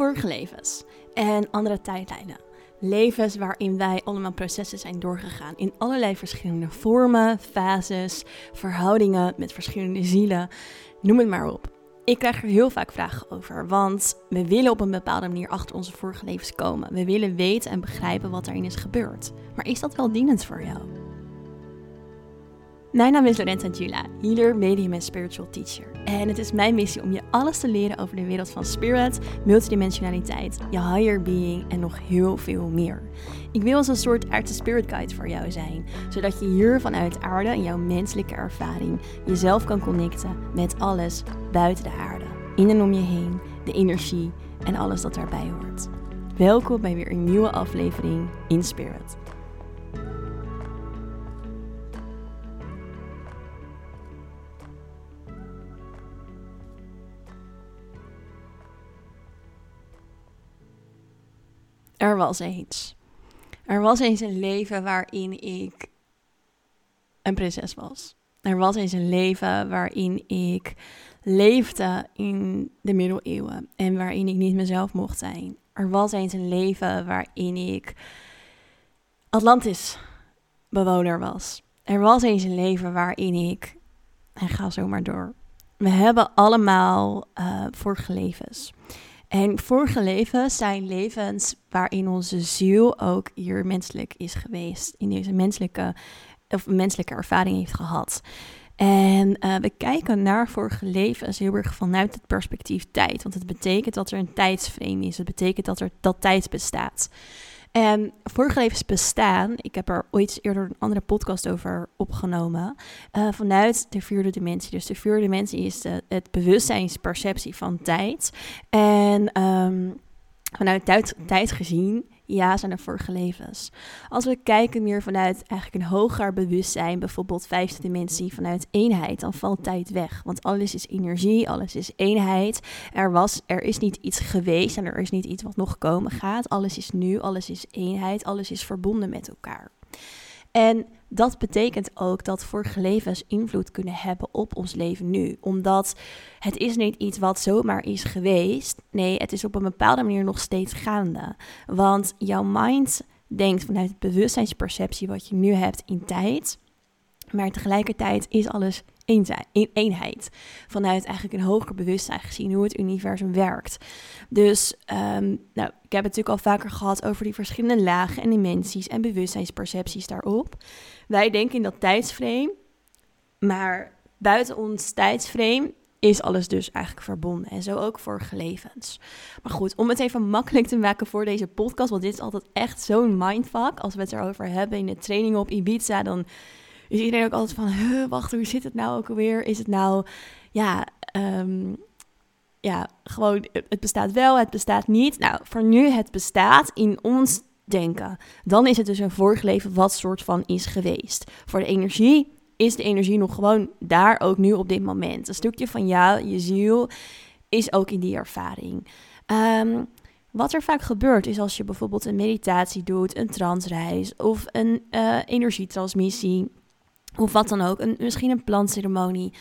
vorige levens en andere tijdlijnen. Levens waarin wij allemaal processen zijn doorgegaan in allerlei verschillende vormen, fases, verhoudingen met verschillende zielen. Noem het maar op. Ik krijg er heel vaak vragen over, want we willen op een bepaalde manier achter onze vorige levens komen. We willen weten en begrijpen wat erin is gebeurd. Maar is dat wel dienend voor jou? Mijn naam is Lorenta Gila, healer, medium en spiritual teacher. En het is mijn missie om je alles te leren over de wereld van spirit, multidimensionaliteit, je higher being en nog heel veel meer. Ik wil als een soort aardse spirit guide voor jou zijn, zodat je hier vanuit aarde en jouw menselijke ervaring jezelf kan connecten met alles buiten de aarde. In en om je heen, de energie en alles dat daarbij hoort. Welkom bij weer een nieuwe aflevering in Spirit. Was eens. Er was eens een leven waarin ik een prinses was. Er was eens een leven waarin ik leefde in de middeleeuwen en waarin ik niet mezelf mocht zijn. Er was eens een leven waarin ik Atlantis bewoner was. Er was eens een leven waarin ik, en ga zo maar door. We hebben allemaal uh, vorige levens. En vorige levens zijn levens waarin onze ziel ook hier menselijk is geweest. In deze menselijke, of menselijke ervaring heeft gehad. En uh, we kijken naar vorige levens heel erg vanuit het perspectief tijd. Want het betekent dat er een tijdsframe is. Het betekent dat er dat tijd bestaat. Levens bestaan, ik heb er ooit eerder een andere podcast over opgenomen, uh, vanuit de vierde dimensie. Dus de vierde dimensie is de, het bewustzijnsperceptie van tijd. En um, vanuit tijd gezien ja zijn er vorige levens. Als we kijken meer vanuit eigenlijk een hoger bewustzijn, bijvoorbeeld vijfde dimensie, vanuit eenheid, dan valt tijd weg. Want alles is energie, alles is eenheid. Er, was, er is niet iets geweest en er is niet iets wat nog komen gaat. Alles is nu, alles is eenheid, alles is verbonden met elkaar. En dat betekent ook dat vorige levens invloed kunnen hebben op ons leven nu. Omdat het is niet iets wat zomaar is geweest. Nee, het is op een bepaalde manier nog steeds gaande. Want jouw mind denkt vanuit het bewustzijnsperceptie wat je nu hebt in tijd. Maar tegelijkertijd is alles in eenheid. Vanuit eigenlijk een hoger bewustzijn gezien hoe het universum werkt. Dus um, nou, ik heb het natuurlijk al vaker gehad over die verschillende lagen en dimensies en bewustzijnspercepties daarop. Wij denken in dat tijdsframe, maar buiten ons tijdsframe is alles dus eigenlijk verbonden. En zo ook voor levens. Maar goed, om het even makkelijk te maken voor deze podcast, want dit is altijd echt zo'n mindfuck. Als we het erover hebben in de training op Ibiza, dan is iedereen ook altijd van, wacht, hoe zit het nou ook alweer? Is het nou, ja, um, ja, gewoon, het bestaat wel, het bestaat niet. Nou, voor nu, het bestaat in ons denken. Dan is het dus een vorige leven wat soort van is geweest. Voor de energie is de energie nog gewoon daar ook nu op dit moment. Een stukje van jou, je ziel, is ook in die ervaring. Um, wat er vaak gebeurt is als je bijvoorbeeld een meditatie doet, een transreis of een uh, energietransmissie, of wat dan ook, een, misschien een plantceremonie,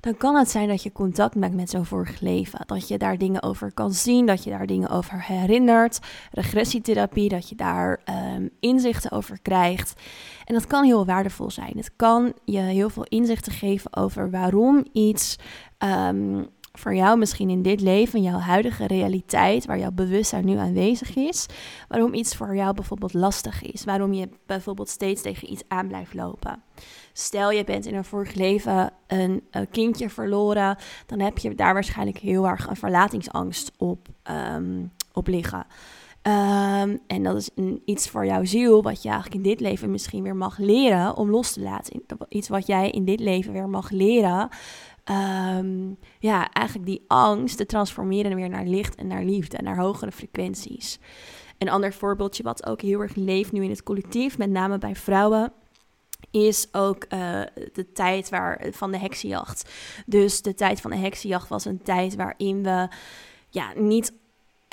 dan kan het zijn dat je contact maakt met zo'n vorig leven. Dat je daar dingen over kan zien, dat je daar dingen over herinnert. Regressietherapie, dat je daar um, inzichten over krijgt. En dat kan heel waardevol zijn. Het kan je heel veel inzichten geven over waarom iets um, voor jou misschien in dit leven, jouw huidige realiteit, waar jouw bewustzijn nu aanwezig is, waarom iets voor jou bijvoorbeeld lastig is, waarom je bijvoorbeeld steeds tegen iets aan blijft lopen. Stel je bent in een vorig leven een, een kindje verloren, dan heb je daar waarschijnlijk heel erg een verlatingsangst op, um, op liggen. Um, en dat is een, iets voor jouw ziel, wat je eigenlijk in dit leven misschien weer mag leren om los te laten. Iets wat jij in dit leven weer mag leren um, ja, eigenlijk die angst te transformeren weer naar licht en naar liefde en naar hogere frequenties. Een ander voorbeeldje wat ook heel erg leeft nu in het collectief, met name bij vrouwen, is ook uh, de tijd waar, van de heksenjacht. Dus de tijd van de heksenjacht was een tijd waarin we ja, niet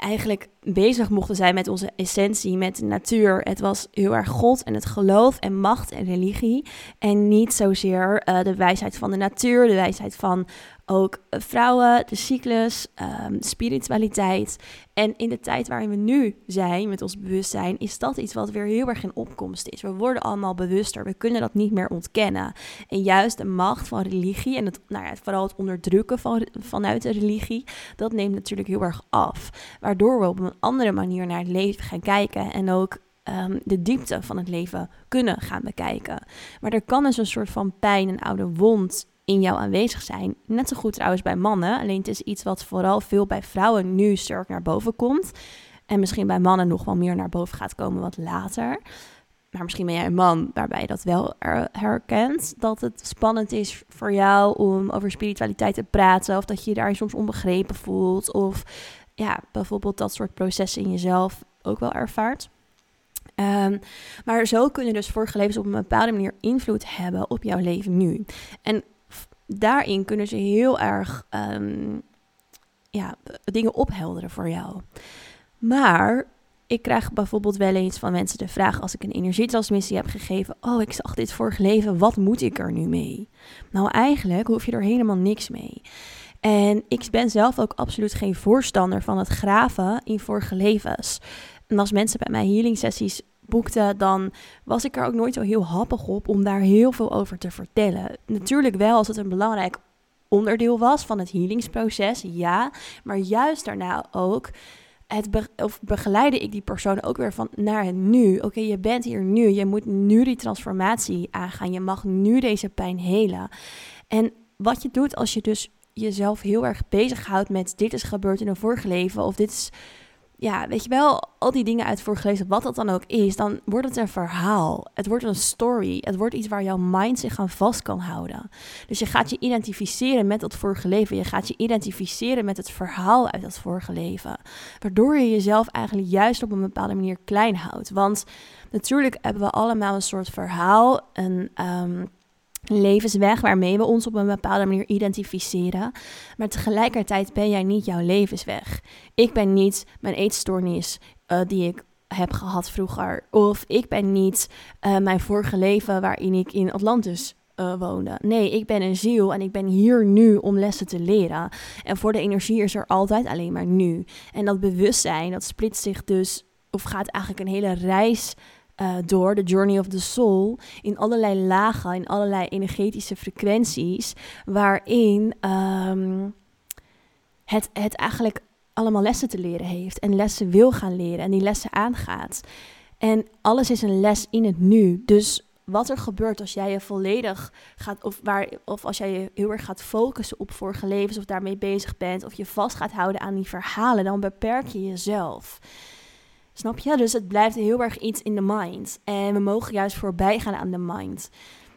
eigenlijk bezig mochten zijn met onze essentie, met de natuur. Het was heel erg God en het geloof en macht en religie. En niet zozeer uh, de wijsheid van de natuur, de wijsheid van ook eh, vrouwen, de cyclus, um, spiritualiteit. En in de tijd waarin we nu zijn met ons bewustzijn, is dat iets wat weer heel erg in opkomst is. We worden allemaal bewuster, we kunnen dat niet meer ontkennen. En juist de macht van religie en het, nou ja, vooral het onderdrukken van, vanuit de religie, dat neemt natuurlijk heel erg af. Waardoor we op een andere manier naar het leven gaan kijken en ook Ehm, de diepte van het leven kunnen gaan bekijken. Maar er kan dus een soort van pijn, een oude wond in jou aanwezig zijn. Net zo goed trouwens bij mannen. Alleen het is iets wat vooral veel bij vrouwen nu sterk naar boven komt. En misschien bij mannen nog wel meer naar boven gaat komen wat later. Maar misschien ben jij een man waarbij je dat wel herkent. Dat het spannend is voor jou om over spiritualiteit te praten. Of dat je je daar soms onbegrepen voelt. Of ja, bijvoorbeeld dat soort processen in jezelf ook wel ervaart. Um, maar zo kunnen dus vorige levens op een bepaalde manier invloed hebben op jouw leven nu. En daarin kunnen ze heel erg um, ja, dingen ophelderen voor jou. Maar ik krijg bijvoorbeeld wel eens van mensen de vraag als ik een energietransmissie heb gegeven: Oh, ik zag dit vorige leven, wat moet ik er nu mee? Nou, eigenlijk hoef je er helemaal niks mee. En ik ben zelf ook absoluut geen voorstander van het graven in vorige levens. En als mensen bij mij healing sessies boekte, dan was ik er ook nooit zo heel happig op om daar heel veel over te vertellen. Natuurlijk wel als het een belangrijk onderdeel was van het healingsproces, ja. Maar juist daarna ook het of begeleide ik die persoon ook weer van naar het nu. Oké, je bent hier nu. Je moet nu die transformatie aangaan. Je mag nu deze pijn helen. En wat je doet als je dus jezelf heel erg bezighoudt met dit is gebeurd in een vorige leven of dit is ja, weet je wel, al die dingen uit voorgelezen, wat dat dan ook is, dan wordt het een verhaal. Het wordt een story. Het wordt iets waar jouw mind zich aan vast kan houden. Dus je gaat je identificeren met dat vorige leven. Je gaat je identificeren met het verhaal uit dat vorige leven. Waardoor je jezelf eigenlijk juist op een bepaalde manier klein houdt. Want natuurlijk hebben we allemaal een soort verhaal, een... Um, levensweg waarmee we ons op een bepaalde manier identificeren. Maar tegelijkertijd ben jij niet jouw levensweg. Ik ben niet mijn eetstoornis uh, die ik heb gehad vroeger. Of ik ben niet uh, mijn vorige leven waarin ik in Atlantis uh, woonde. Nee, ik ben een ziel en ik ben hier nu om lessen te leren. En voor de energie is er altijd alleen maar nu. En dat bewustzijn, dat splitst zich dus, of gaat eigenlijk een hele reis uh, door, de Journey of the Soul, in allerlei lagen, in allerlei energetische frequenties, waarin um, het, het eigenlijk allemaal lessen te leren heeft en lessen wil gaan leren en die lessen aangaat. En alles is een les in het nu. Dus wat er gebeurt als jij je volledig gaat, of, waar, of als jij je heel erg gaat focussen op vorige levens of daarmee bezig bent, of je vast gaat houden aan die verhalen, dan beperk je jezelf. Snap je? Dus het blijft heel erg iets in de mind. En we mogen juist voorbij gaan aan de mind.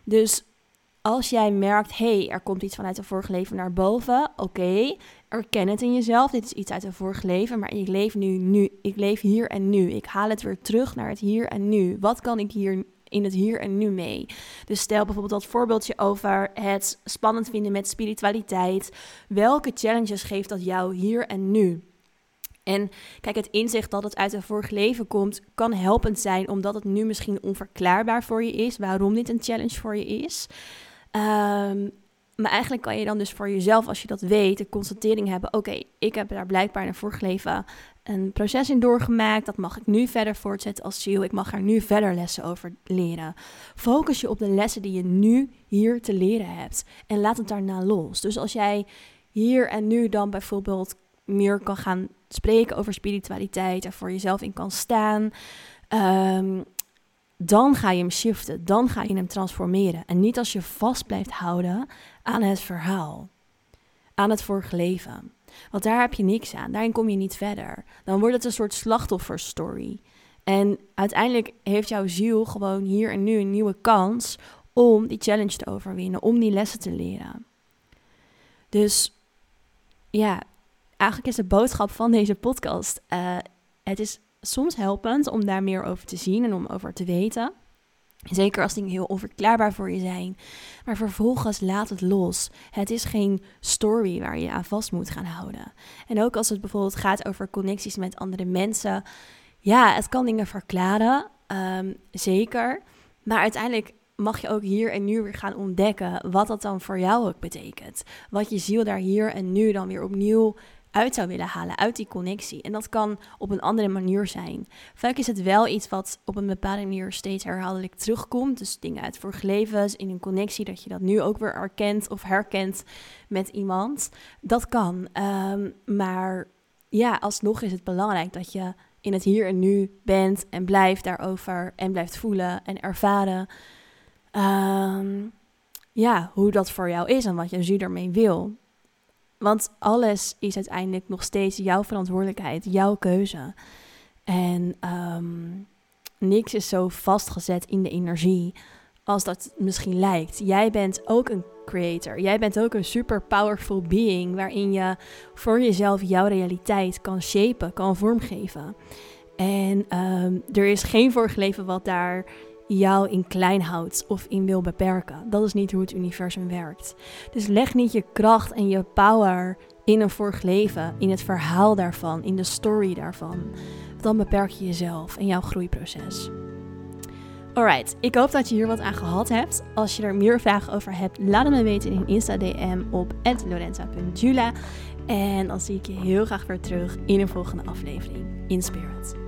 Dus als jij merkt, hey, er komt iets vanuit de vorige leven naar boven, oké, erken het in jezelf. Dit is iets uit een vorige leven, maar ik leef nu, nu. Ik leef hier en nu. Ik haal het weer terug naar het hier en nu. Wat kan ik hier in het hier en nu mee? Dus stel bijvoorbeeld dat voorbeeldje over het spannend vinden met spiritualiteit. Welke challenges geeft dat jou hier en nu? En kijk, het inzicht dat het uit een vorig leven komt, kan helpend zijn, omdat het nu misschien onverklaarbaar voor je is, waarom dit een challenge voor je is. Um, maar eigenlijk kan je dan dus voor jezelf, als je dat weet, een constatering hebben: oké, ik heb daar blijkbaar in een vorig leven een proces in doorgemaakt. Dat mag ik nu verder voortzetten als ziel. Ik mag er nu verder lessen over leren. Focus je op de lessen die je nu hier te leren hebt. En laat het daarna los. Dus als jij hier en nu dan bijvoorbeeld meer kan gaan spreken over spiritualiteit, er voor jezelf in kan staan, ehm, dan ga je hem shiften, dan ga je hem transformeren. En niet als je vast blijft houden aan het verhaal, aan het vorige leven. Want daar heb je niks aan, daarin kom je niet verder. Dan wordt het een soort slachtofferstory. En uiteindelijk heeft jouw ziel gewoon hier en nu een nieuwe kans om die challenge te overwinnen, om die lessen te leren. Dus ja, eigenlijk is de boodschap van deze podcast: uh, het is soms helpend om daar meer over te zien en om over te weten. Zeker als dingen heel onverklaarbaar voor je zijn. Maar vervolgens laat het los. Het is geen story waar je aan vast moet gaan houden. En ook als het bijvoorbeeld gaat over connecties met andere mensen. Ja, het kan dingen verklaren. Um, zeker. Maar uiteindelijk mag je ook hier en nu weer gaan ontdekken wat dat dan voor jou ook betekent. Wat je ziel daar hier en nu dan weer opnieuw uit zou willen halen, uit die connectie. En dat kan op een andere manier zijn. Vaak is het wel iets wat op een bepaalde manier steeds herhaaldelijk terugkomt. Dus dingen uit vorige levens, in een connectie, dat je dat nu ook weer erkent of herkent met iemand. Dat kan. Ehm, maar ja, alsnog is het belangrijk dat je in het hier en nu bent en blijft daarover en blijft voelen en ervaren. Ehm, ja, hoe dat voor jou is en wat je ziel ermee wil. Want alles is uiteindelijk nog steeds jouw verantwoordelijkheid, jouw keuze. En um, niks is zo vastgezet in de energie als dat misschien lijkt. Jij bent ook een creator. Jij bent ook een super powerful being waarin je voor jezelf jouw realiteit kan shapen, kan vormgeven. En um, er is geen vorige leven wat daar jou in klein houdt of in wil beperken. Dat is niet hoe het universum werkt. Dus leg niet je kracht en je power in een vorig leven, in het verhaal daarvan, in de story daarvan. Dan beperk je jezelf en jouw groeiproces. Alright, ik hoop dat je hier wat aan gehad hebt. Als je er meer vragen over hebt, laat het me weten in Insta DM op lorenza.jula. En dan zie ik je heel graag weer terug in een volgende aflevering in Spirit.